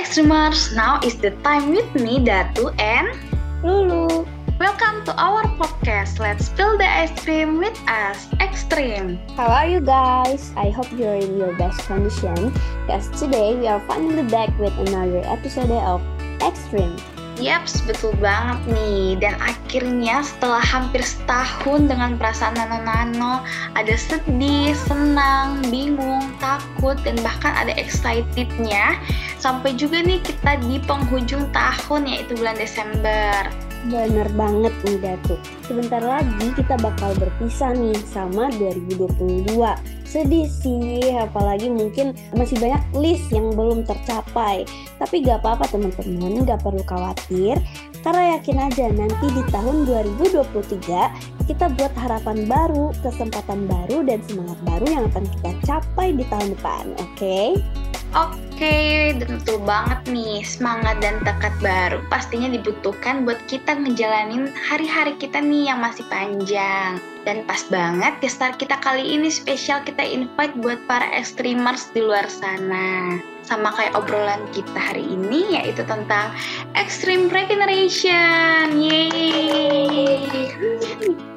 Extremers, now is the time with me, Datu and Lulu. Welcome to our podcast. Let's spill the ice cream with us, Extreme. How are you guys? I hope you're in your best condition because today we are finally back with another episode of Extreme. Yaps, betul banget nih. Dan akhirnya setelah hampir setahun dengan perasaan nano-nano, ada sedih, senang, bingung, takut, dan bahkan ada excitednya. Sampai juga nih kita di penghujung tahun yaitu bulan Desember. Bener banget nih Datu. Sebentar lagi kita bakal berpisah nih sama 2022. Sedih sih, apalagi mungkin masih banyak list yang belum tercapai. Tapi gak apa-apa teman-teman, gak perlu khawatir. Karena yakin aja nanti di tahun 2023 kita buat harapan baru, kesempatan baru, dan semangat baru yang akan kita capai di tahun depan, oke? Okay? Oke, betul banget nih, semangat dan tekad baru pastinya dibutuhkan buat kita ngejalanin hari-hari kita nih yang masih panjang. Dan pas banget gestar kita kali ini spesial kita invite buat para extremers di luar sana. Sama kayak obrolan kita hari ini yaitu tentang extreme regeneration. Yeay!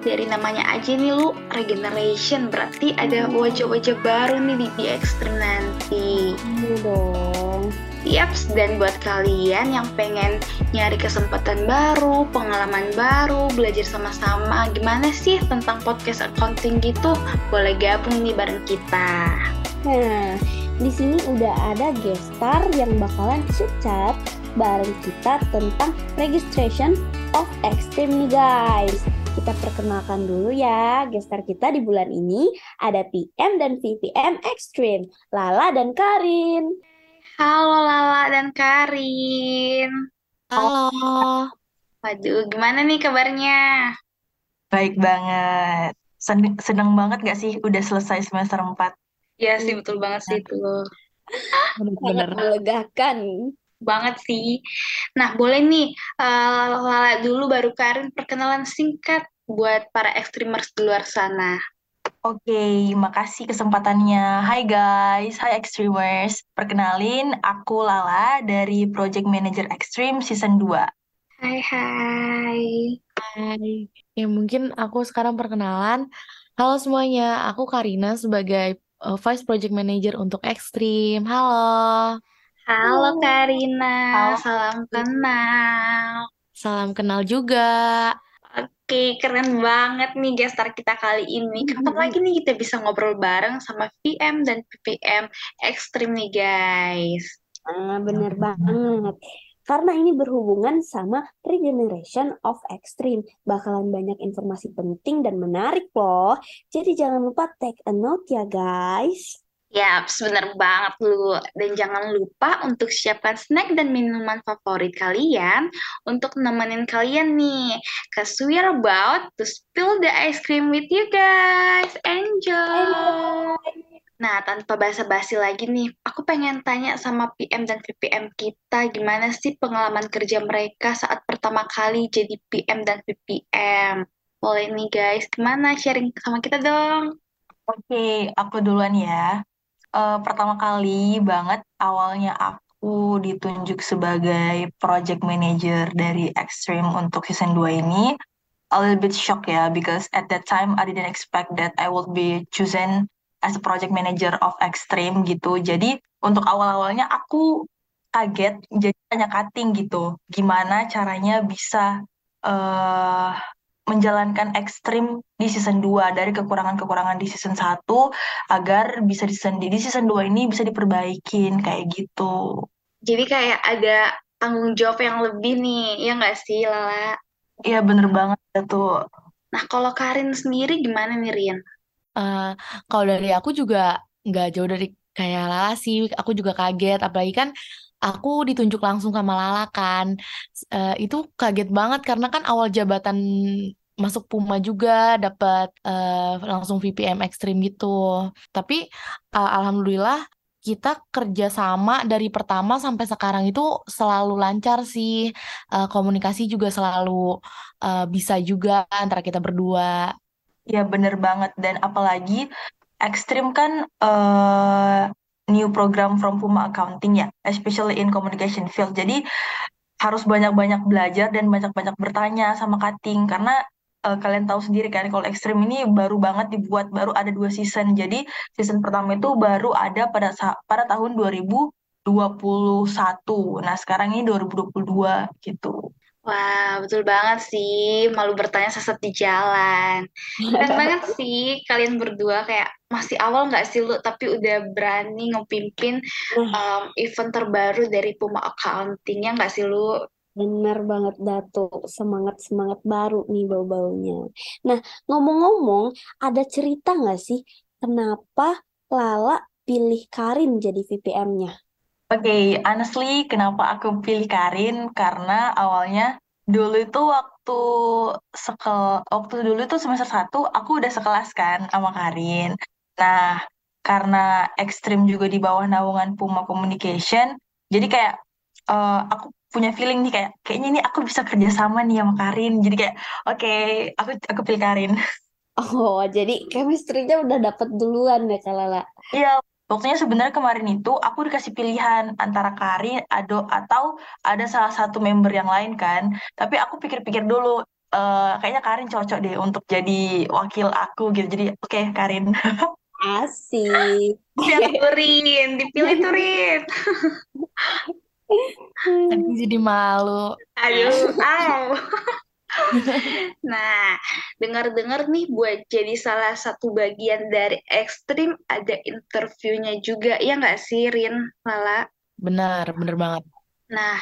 Dari namanya aja nih lu regeneration berarti ada wajah-wajah baru nih di, di extreme nanti. Iya dong. Yaps, dan buat kalian yang pengen nyari kesempatan baru, pengalaman baru, belajar sama-sama gimana sih tentang podcast accounting gitu, boleh gabung nih bareng kita. Nah, di sini udah ada gestar yang bakalan chat bareng kita tentang registration of extreme nih guys. Kita perkenalkan dulu ya gestar kita di bulan ini ada PM dan VPM Extreme, Lala dan Karin. Halo Lala dan Karin. Halo. Waduh, gimana nih kabarnya? Baik banget. Sen seneng banget gak sih udah selesai semester 4? Ya sih, betul banget sih itu. Sangat melegakan. Banget sih. Nah, boleh nih uh, Lala dulu baru Karin perkenalan singkat buat para extremers di luar sana. Oke, makasih kesempatannya. Hai guys, hai Extremers. Perkenalin, aku Lala dari Project Manager Extreme Season 2. Hai, hai. Hai, ya mungkin aku sekarang perkenalan. Halo semuanya, aku Karina sebagai uh, Vice Project Manager untuk Extreme. Halo. Halo Karina, Halo. salam kenal. Salam kenal juga. Oke, keren banget nih gestar kita kali ini. Kapan lagi nih kita bisa ngobrol bareng sama VM dan PPM Extreme nih guys. Ah, bener banget. Karena ini berhubungan sama regeneration of extreme. Bakalan banyak informasi penting dan menarik loh. Jadi jangan lupa take a note ya guys. Ya, bener banget lu. Dan jangan lupa untuk siapkan snack dan minuman favorit kalian untuk nemenin kalian nih. Cause we are about to spill the ice cream with you guys. Enjoy! Nah, tanpa basa-basi lagi nih, aku pengen tanya sama PM dan VPM kita, gimana sih pengalaman kerja mereka saat pertama kali jadi PM dan VPM? Boleh nih guys, gimana sharing sama kita dong? Oke, aku duluan ya uh, pertama kali banget awalnya aku ditunjuk sebagai project manager dari Extreme untuk season 2 ini a little bit shock ya because at that time I didn't expect that I would be chosen as a project manager of Extreme gitu. Jadi untuk awal-awalnya aku kaget jadi tanya cutting gitu. Gimana caranya bisa uh, menjalankan ekstrim di season 2 dari kekurangan-kekurangan di season 1 agar bisa di season di season 2 ini bisa diperbaikin kayak gitu. Jadi kayak ada tanggung jawab yang lebih nih, ya nggak sih Lala? Iya bener banget tuh. Nah kalau Karin sendiri gimana nih Rian? Uh, kalau dari aku juga nggak jauh dari kayak Lala sih, aku juga kaget, apalagi kan aku ditunjuk langsung sama Lala kan. Uh, itu kaget banget karena kan awal jabatan masuk Puma juga dapat uh, langsung VPM ekstrim gitu. Tapi uh, alhamdulillah kita kerja sama dari pertama sampai sekarang itu selalu lancar sih. Komunikasi juga selalu bisa juga antara kita berdua. Ya bener banget. Dan apalagi ekstrim kan uh, new program from Puma Accounting ya, especially in communication field. Jadi harus banyak-banyak belajar dan banyak-banyak bertanya sama cutting. Karena uh, kalian tahu sendiri kan kalau ekstrim ini baru banget dibuat baru ada dua season. Jadi season pertama itu baru ada pada pada tahun 2021 nah sekarang ini 2022 gitu Wah, betul banget sih. Malu bertanya sesat di jalan. Keren banget sih kalian berdua kayak masih awal nggak sih lu, tapi udah berani ngepimpin um, event terbaru dari Puma Accounting ya nggak sih lu? Benar banget Dato, semangat-semangat baru nih bau-baunya. Nah, ngomong-ngomong, ada cerita nggak sih kenapa Lala pilih Karin jadi VPM-nya? Oke, okay, honestly, kenapa aku pilih Karin? Karena awalnya dulu itu waktu sekel waktu dulu itu semester satu aku udah sekelas kan sama Karin. Nah, karena ekstrim juga di bawah naungan Puma Communication, jadi kayak uh, aku punya feeling nih kayak kayaknya ini aku bisa kerja sama nih sama Karin. Jadi kayak oke, okay, aku aku pilih Karin. Oh, jadi chemistry-nya udah dapet duluan ya Kalala? Iya, Waktunya sebenarnya kemarin itu aku dikasih pilihan antara Karin Ado atau ada salah satu member yang lain kan. Tapi aku pikir-pikir dulu uh, kayaknya Karin cocok deh untuk jadi wakil aku gitu. Jadi oke okay, Karin. Asik. Siap Turin, dipilih Turin. Jadi malu. Aduh, aw. Nah, dengar-dengar nih buat jadi salah satu bagian dari ekstrim ada interviewnya juga, ya nggak sih Rin, Lala? Benar, benar banget. Nah,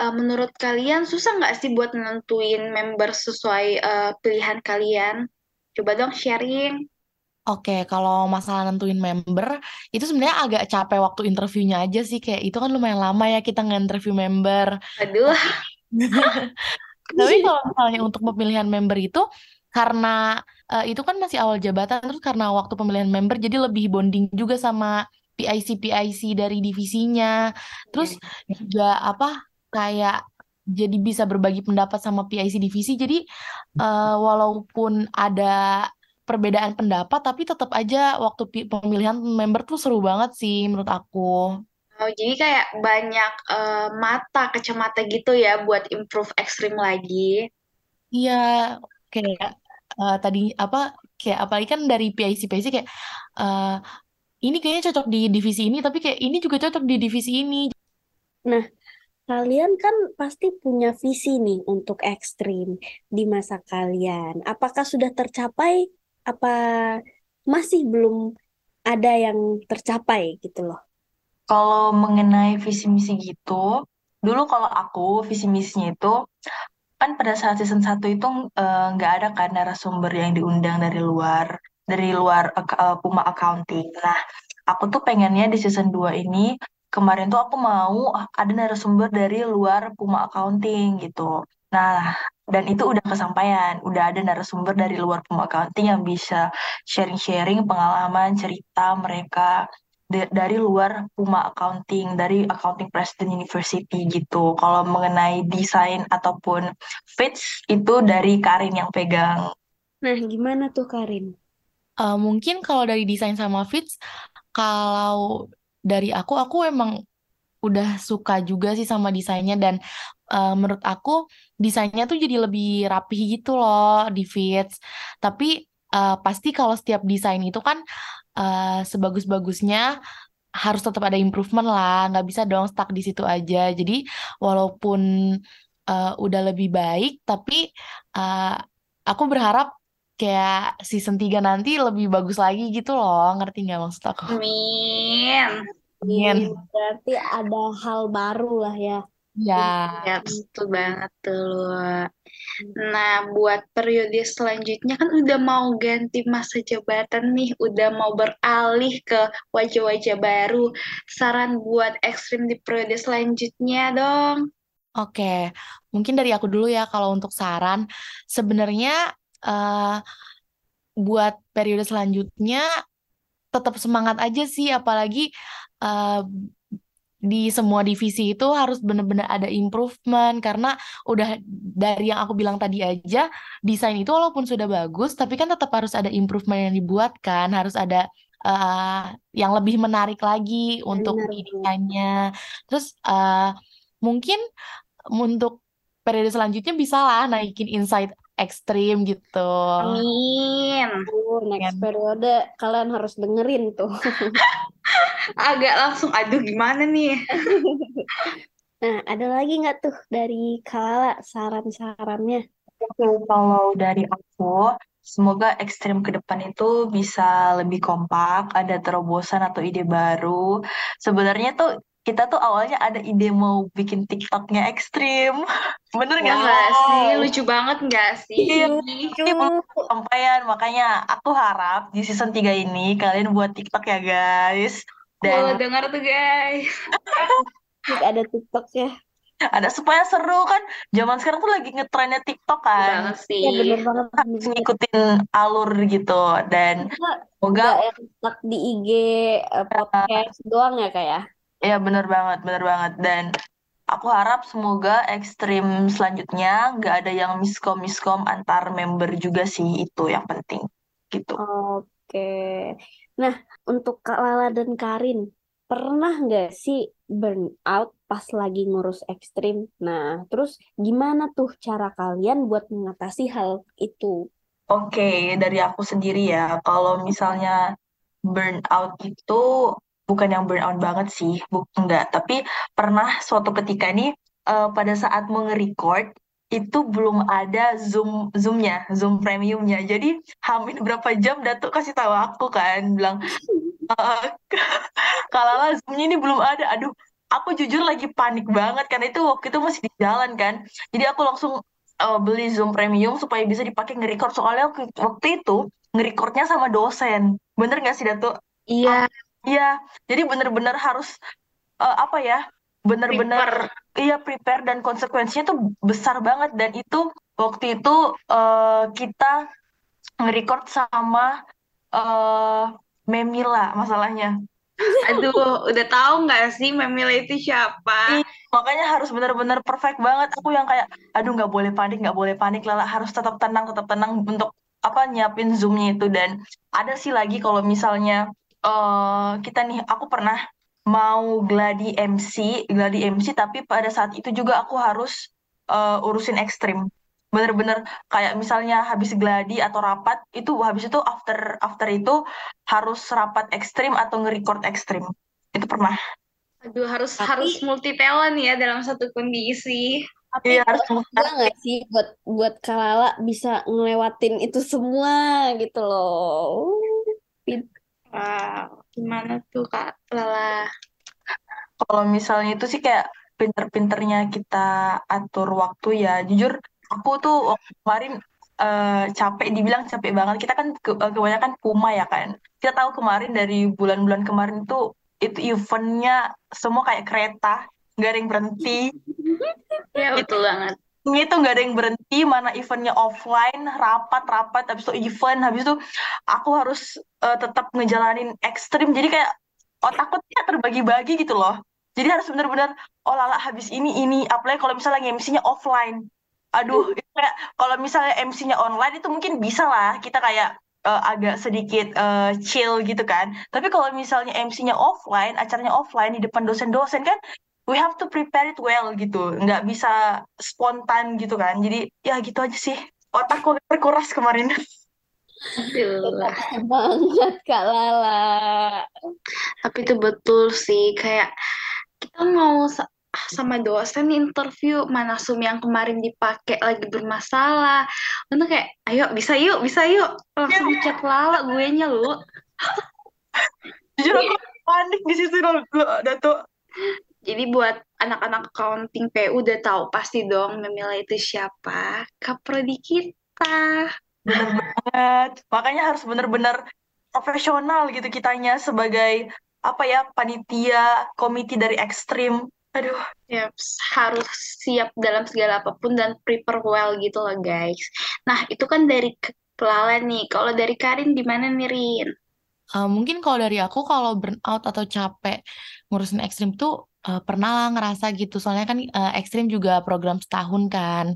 uh, menurut kalian susah nggak sih buat nentuin member sesuai uh, pilihan kalian? Coba dong sharing. Oke, kalau masalah nentuin member, itu sebenarnya agak capek waktu interviewnya aja sih. Kayak itu kan lumayan lama ya kita nge-interview member. Aduh. Tapi kalau misalnya untuk pemilihan member itu karena uh, itu kan masih awal jabatan terus karena waktu pemilihan member jadi lebih bonding juga sama PIC PIC dari divisinya. Terus juga apa kayak jadi bisa berbagi pendapat sama PIC divisi. Jadi uh, walaupun ada perbedaan pendapat tapi tetap aja waktu pemilihan member tuh seru banget sih menurut aku. Oh, jadi kayak banyak uh, mata kacamata gitu ya buat improve ekstrim lagi. Iya, kayak uh, tadi apa kayak apalagi kan dari PIC PIC kayak uh, ini kayaknya cocok di divisi ini tapi kayak ini juga cocok di divisi ini. Nah, kalian kan pasti punya visi nih untuk ekstrim di masa kalian. Apakah sudah tercapai apa masih belum ada yang tercapai gitu loh? Kalau mengenai visi misi gitu, dulu kalau aku visi misinya itu kan pada saat season 1 itu eh, nggak ada kan narasumber yang diundang dari luar dari luar uh, Puma Accounting. Nah, aku tuh pengennya di season 2 ini kemarin tuh aku mau ada narasumber dari luar Puma Accounting gitu. Nah, dan itu udah kesampaian, udah ada narasumber dari luar Puma Accounting yang bisa sharing-sharing pengalaman, cerita mereka dari luar Puma Accounting, dari Accounting President University gitu. Kalau mengenai desain ataupun fits itu dari Karin yang pegang. Nah, gimana tuh Karin? Uh, mungkin kalau dari desain sama fits, kalau dari aku, aku emang udah suka juga sih sama desainnya dan uh, menurut aku desainnya tuh jadi lebih rapi gitu loh di fits. Tapi uh, pasti kalau setiap desain itu kan uh, sebagus-bagusnya harus tetap ada improvement lah, nggak bisa dong stuck di situ aja. Jadi walaupun uh, udah lebih baik, tapi uh, aku berharap kayak season 3 nanti lebih bagus lagi gitu loh, ngerti nggak maksud aku? Amin. Amin. Berarti ada hal baru lah ya. Ya. Ya, betul banget tuh. Nah, buat periode selanjutnya kan udah mau ganti masa jabatan nih, udah mau beralih ke wajah-wajah baru. Saran buat ekstrim di periode selanjutnya dong. Oke, mungkin dari aku dulu ya kalau untuk saran. Sebenarnya uh, buat periode selanjutnya tetap semangat aja sih, apalagi uh, di semua divisi itu harus benar-benar ada improvement karena udah dari yang aku bilang tadi aja desain itu walaupun sudah bagus tapi kan tetap harus ada improvement yang dibuat kan harus ada uh, yang lebih menarik lagi untuk Benar, pendidikannya. Terus uh, mungkin untuk periode selanjutnya bisa lah naikin insight ekstrim gitu. Amin. Oh, next periode kalian harus dengerin tuh. Agak langsung, aduh gimana nih? Nah, ada lagi nggak tuh dari Kalala saran-sarannya? Oke, kalau dari aku, semoga ekstrim ke depan itu bisa lebih kompak, ada terobosan atau ide baru. Sebenarnya tuh kita tuh awalnya ada ide mau bikin TikToknya ekstrim. Bener Ya nggak sih? nggak sih? Wow. Lucu banget nggak sih? Iya, Lucu. kesampaian. Makanya aku harap di season 3 ini kalian buat TikTok ya guys. Kalau Dan dengar tuh guys. Ada TikTok ya. ada supaya seru kan. Zaman sekarang tuh lagi ngetrennya TikTok kan. Banget sih. Ya bener banget. Harus ngikutin alur gitu. Dan semoga yang stuck di IG eh, podcast doang ya kayak. Ya bener banget, bener banget. Dan aku harap semoga ekstrim selanjutnya nggak ada yang miskom-miskom antar member juga sih itu yang penting gitu. Oke. Nah, untuk Kak Lala dan Karin, pernah nggak sih burnout pas lagi ngurus ekstrim? Nah, terus gimana tuh cara kalian buat mengatasi hal itu? Oke, dari aku sendiri ya, kalau misalnya burnout itu bukan yang burnout banget sih, bu enggak. Tapi pernah suatu ketika nih eh, pada saat mau nge-record itu belum ada Zoom Zoom-nya, Zoom premiumnya. Jadi hamin berapa jam Datuk kasih tahu aku kan, bilang eh Kalala Zoom-nya ini belum ada. Aduh, aku jujur lagi panik banget karena itu waktu itu masih di jalan kan. Jadi aku langsung eh, beli Zoom Premium supaya bisa dipakai nge-record. Soalnya waktu, itu nge-recordnya sama dosen. Bener nggak sih, Datuk? Iya, Iya, jadi bener-bener harus eh, apa ya? Bener-bener iya prepare dan konsekuensinya tuh besar banget dan itu waktu itu eh, kita nge-record sama eh Memila masalahnya. aduh, udah tahu nggak sih Memila itu siapa? Iya, makanya harus benar-benar perfect banget. Aku yang kayak, aduh nggak boleh panik, nggak boleh panik, Lala harus tetap tenang, tetap tenang untuk apa nyiapin zoomnya itu. Dan ada sih lagi kalau misalnya eh kita nih, aku pernah mau gladi MC, gladi MC, tapi pada saat itu juga aku harus eh, urusin ekstrim. Bener-bener kayak misalnya habis gladi atau rapat, itu habis itu after after itu harus rapat ekstrim atau nge-record ekstrim. Itu pernah. Aduh, harus Tapi- harus multi talent ya dalam satu kondisi. Tapi Iya, harus juga nggak sih buat buat Kalala bisa ngelewatin itu semua gitu loh. Wow, gimana tuh Kak Lala? Kalau misalnya itu sih kayak pinter-pinternya kita atur waktu ya. Jujur, aku tuh kemarin eh, capek, dibilang capek banget. Kita kan ke- eh, kebanyakan Puma ya kan. Kita tahu kemarin dari bulan-bulan kemarin tuh itu eventnya semua kayak kereta, yang berhenti. Ya, betul banget. Ini tuh nggak ada yang berhenti, mana eventnya offline, rapat-rapat, habis itu event, habis itu aku harus eh, tetap ngejalanin ekstrim. Jadi kayak otakku kayak terbagi-bagi gitu loh. Jadi harus bener-bener, oh lala habis ini, ini. Apalagi kalau misalnya MC-nya offline. Aduh, itu kayak kalau misalnya MC-nya online itu mungkin bisa lah kita kayak eh, agak sedikit eh, chill gitu kan. Tapi kalau misalnya MC-nya offline, acaranya offline di depan dosen-dosen kan, we have to prepare it well gitu. Nggak bisa spontan gitu kan. Jadi ya gitu aja sih. Otakku agak terkuras kemarin. Aduh. banget Kak Lala. Tapi itu betul sih, kayak kita mau sa- sama dosen interview mana Zoom yang kemarin dipakai lagi bermasalah. Untuk kayak, ayo bisa yuk, bisa yuk. Langsung chat Lala gue nya lu. Jujur aku panik di situ dulu, Dato. Jadi buat anak-anak accounting PU udah tahu pasti dong Memila itu siapa. Kaprodi kita. Bener banget. Makanya harus bener-bener profesional gitu kitanya sebagai apa ya panitia komite dari ekstrim. Aduh, Ya, harus siap dalam segala apa pun dan prepare well gitu loh guys. Nah, itu kan dari Lala nih. Kalau dari Karin gimana nih Rin? Uh, mungkin kalau dari aku kalau burnout atau capek ngurusin ekstrim tuh uh, pernah lah ngerasa gitu soalnya kan uh, ekstrim juga program setahun kan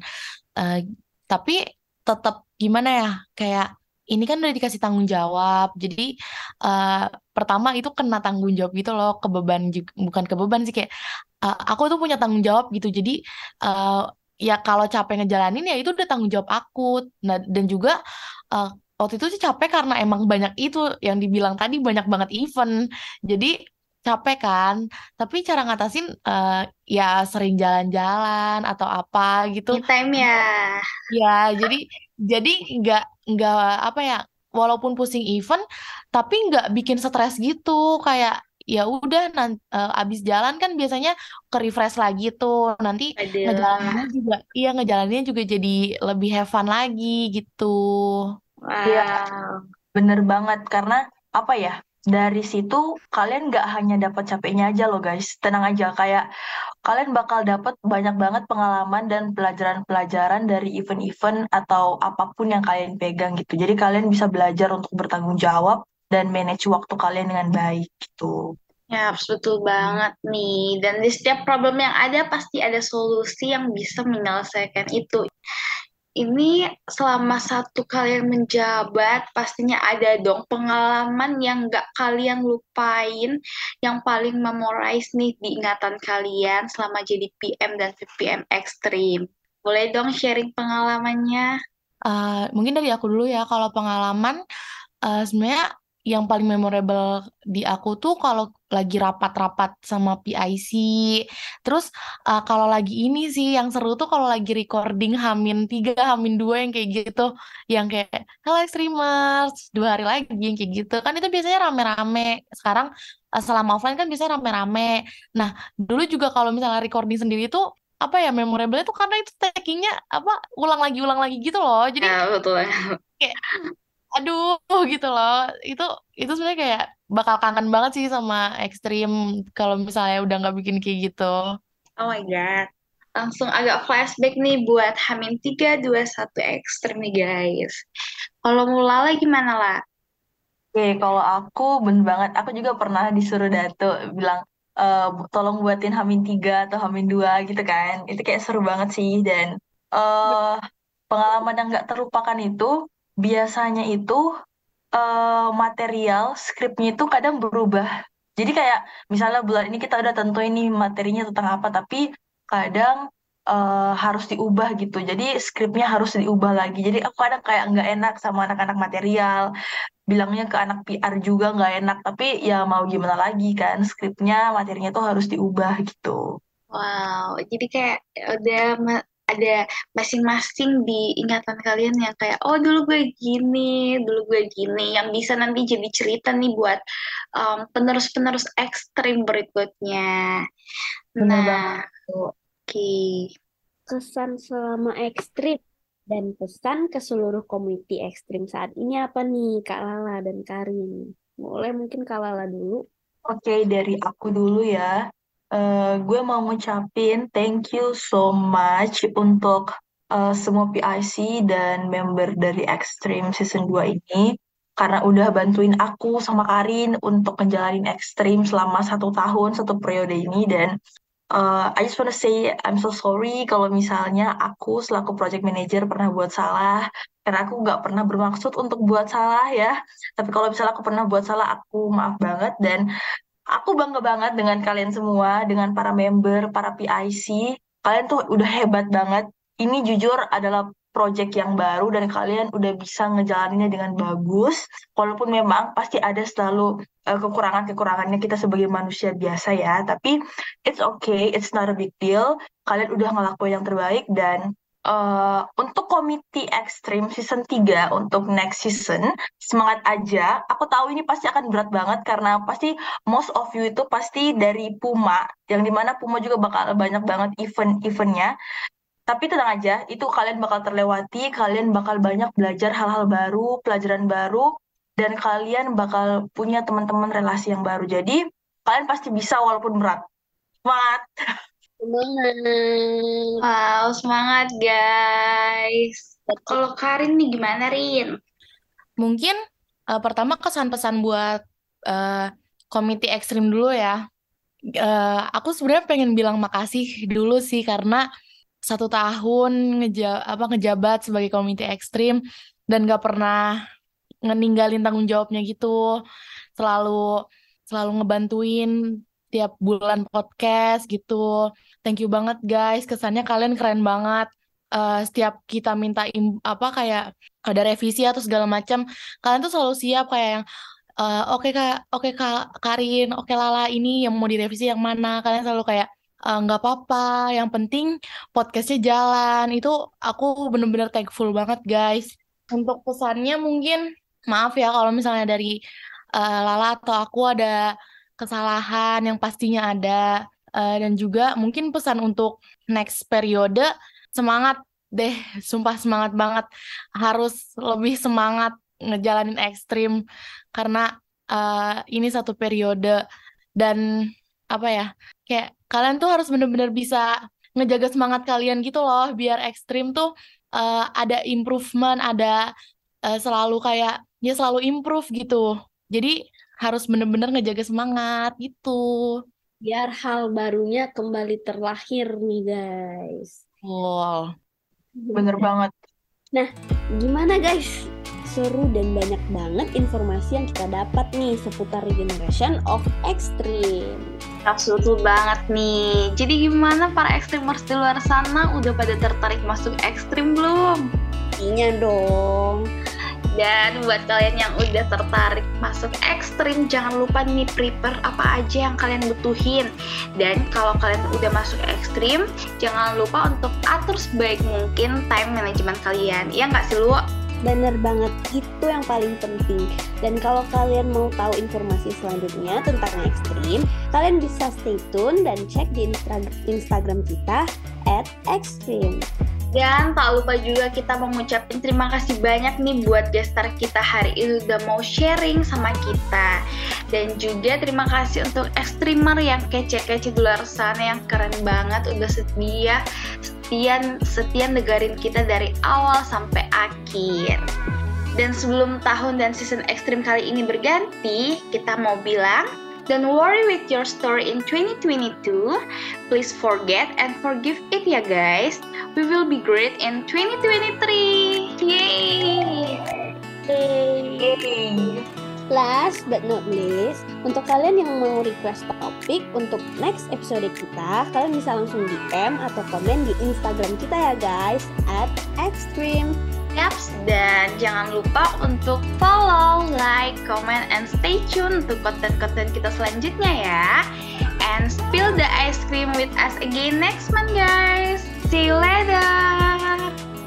Uh, tapi tetap gimana ya kayak ini kan udah dikasih tanggung jawab. Jadi uh, pertama itu kena tanggung jawab gitu loh, ke beban juga, bukan ke beban sih kayak uh, aku tuh punya tanggung jawab gitu. Jadi uh, ya kalau capek ngejalanin ya itu udah tanggung jawab aku. Nah, dan juga uh, waktu itu sih capek karena emang banyak itu yang dibilang tadi banyak banget event. Jadi capek kan, tapi cara ngatasin uh, ya sering jalan-jalan atau apa gitu. Me time ya. Ya, jadi jadi nggak nggak apa ya, walaupun pusing event, tapi nggak bikin stres gitu. Kayak ya udah nanti uh, abis jalan kan biasanya ke refresh lagi tuh nanti ngejalaninnya juga iya ngejalaninnya juga jadi lebih have fun lagi gitu. Iya, wow. bener banget karena apa ya dari situ kalian nggak hanya dapat capeknya aja loh guys. Tenang aja kayak kalian bakal dapat banyak banget pengalaman dan pelajaran-pelajaran dari event-event atau apa pun yang kalian pegang gitu. Jadi kalian bisa belajar untuk bertanggung jawab dan manage waktu kalian dengan baik gitu. Ya, betul banget nih. Dan di setiap problem yang ada pasti ada solusi yang bisa menyelesaikan itu ini selama satu kalian menjabat pastinya ada dong pengalaman yang gak kalian lupain yang paling memorize nih di ingatan kalian selama jadi PM dan VPM ekstrim. Boleh dong sharing pengalamannya? Uh, mungkin dari aku dulu ya, kalau pengalaman uh, sebenarnya yang paling memorable di aku tuh kalau lagi rapat-rapat sama PIC. Terus uh, kalau lagi ini sih yang seru tuh kalau lagi recording Hamin 3, Hamin 2 yang kayak gitu. Yang kayak hello streamers, dua hari lagi yang kayak gitu. Kan itu biasanya rame-rame. Sekarang uh, selama offline kan biasanya rame-rame. Nah, dulu juga kalau misalnya recording sendiri tuh apa ya memorable itu karena itu takingnya apa ulang lagi ulang lagi gitu loh jadi ya, betul kayak aduh gitu loh. Itu itu sebenarnya kayak bakal kangen banget sih sama ekstrim kalau misalnya udah nggak bikin kayak gitu. Oh my god. Langsung agak flashback nih buat Hamin 3, 2, 1 ekstrim nih guys. Kalau mulai gimana lah Oke, kalau aku bener banget, aku juga pernah disuruh Dato bilang, e, tolong buatin Hamin 3 atau Hamin 2 gitu kan. Itu kayak seru banget sih, dan uh, pengalaman yang gak terlupakan itu, biasanya itu uh, material skripnya itu kadang berubah. Jadi kayak misalnya bulan ini kita udah tentu ini materinya tentang apa, tapi kadang uh, harus diubah gitu. Jadi skripnya harus diubah lagi. Jadi aku kadang kayak nggak enak sama anak-anak material. Bilangnya ke anak PR juga nggak enak. Tapi ya mau gimana lagi kan, skripnya materinya tuh harus diubah gitu. Wow, jadi kayak udah ada masing-masing di ingatan kalian yang kayak oh dulu gue gini, dulu gue gini yang bisa nanti jadi cerita nih buat um, penerus-penerus ekstrim berikutnya. Benar nah, oke. Okay. Kesan selama ekstrim dan pesan ke seluruh komite ekstrim saat ini apa nih Kak Lala dan Karin? Boleh mungkin Kak Lala dulu. Oke, okay, dari aku dulu ya. Uh, gue mau ngucapin thank you so much untuk uh, semua PIC dan member dari Extreme Season 2 ini karena udah bantuin aku sama Karin untuk ngejalanin Extreme selama satu tahun, satu periode ini. Dan uh, I just wanna say I'm so sorry kalau misalnya aku selaku project manager pernah buat salah karena aku nggak pernah bermaksud untuk buat salah ya. Tapi kalau misalnya aku pernah buat salah aku maaf banget. Dan aku bangga banget dengan kalian semua, dengan para member, para PIC. Kalian tuh udah hebat banget. Ini jujur adalah project yang baru dan kalian udah bisa ngejalaninnya dengan bagus. Walaupun memang pasti ada selalu uh, kekurangan-kekurangannya kita sebagai manusia biasa ya, tapi it's okay, it's not a big deal. Kalian udah ngelakuin yang terbaik dan Uh, untuk komite ekstrim season 3 untuk next season semangat aja. Aku tahu ini pasti akan berat banget karena pasti most of you itu pasti dari Puma yang di mana Puma juga bakal banyak banget event-eventnya tapi tenang aja itu kalian bakal terlewati kalian bakal banyak belajar hal-hal baru pelajaran baru dan kalian bakal punya teman-teman relasi yang baru. Jadi kalian pasti bisa walaupun berat. Semangat Semangat. Wow, semangat guys. Kalau Karin nih gimana Rin? Mungkin uh, pertama kesan pesan buat uh, komite ekstrim dulu ya. Uh, aku sebenarnya pengen bilang makasih dulu sih karena satu tahun ngeja apa ngejabat sebagai komite ekstrim dan gak pernah ngeninggalin tanggung jawabnya gitu selalu selalu ngebantuin tiap bulan podcast gitu. Thank you banget guys. Kesannya kalian keren banget. Uh, setiap kita minta apa kayak ada revisi atau segala macam kalian tuh selalu siap kayak yang uh, oke okay, kak oke okay, kak Karin oke okay, Lala ini yang mau direvisi yang mana? Kalian selalu kayak eh, nggak uh, apa-apa. Yang penting podcastnya jalan. Itu aku bener-bener thankful banget guys. Untuk pesannya mungkin maaf ya kalau misalnya dari uh, Lala atau aku ada kesalahan yang pastinya ada uh, dan juga mungkin pesan untuk next periode semangat deh sumpah semangat banget. Harus lebih semangat ngejalanin ekstrim karena uh, ini satu periode. Dan apa ya kayak kalian tuh harus bener-bener bisa ngejaga semangat kalian gitu loh biar ekstrim tuh uh, ada improvement ada uh, selalu kayak ya selalu improve gitu. Jadi harus bener-bener ngejaga semangat gitu. Biar hal barunya kembali terlahir nih guys. Wow. Bener banget. Nah, gimana guys? Seru dan banyak banget informasi yang kita dapat nih seputar Regeneration of Extreme. Seru banget nih. Jadi gimana para ekstrimers di luar sana udah pada tertarik masuk ekstrim belum? Iya dong. Dan buat kalian yang udah tertarik masuk ekstrim, jangan lupa nih prepare apa aja yang kalian butuhin. Dan kalau kalian udah masuk ekstrim, jangan lupa untuk atur sebaik mungkin time management kalian. Ya nggak sih lu? Bener banget, itu yang paling penting. Dan kalau kalian mau tahu informasi selanjutnya tentang ekstrim, kalian bisa stay tune dan cek di Instagram kita at extreme. Dan tak lupa juga kita mengucapkan terima kasih banyak nih buat gestar kita hari ini udah mau sharing sama kita. Dan juga terima kasih untuk ekstremer yang kece-kece di luar sana yang keren banget udah setia setia setia negarin kita dari awal sampai akhir. Dan sebelum tahun dan season ekstrim kali ini berganti, kita mau bilang Don't worry with your story in 2022. Please forget and forgive it ya guys. We will be great in 2023. Yay! Yay! Last but not least, untuk kalian yang mau request topik untuk next episode kita, kalian bisa langsung DM atau komen di Instagram kita ya guys, at extreme Yaps, dan jangan lupa untuk follow, like, comment, and stay tune untuk konten-konten kita selanjutnya ya. And spill the ice cream with us again next month guys. See you later.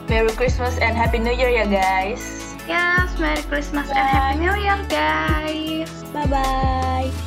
Merry Christmas and Happy New Year ya guys. Yes, Merry Christmas Bye. and Happy New Year guys. Bye-bye.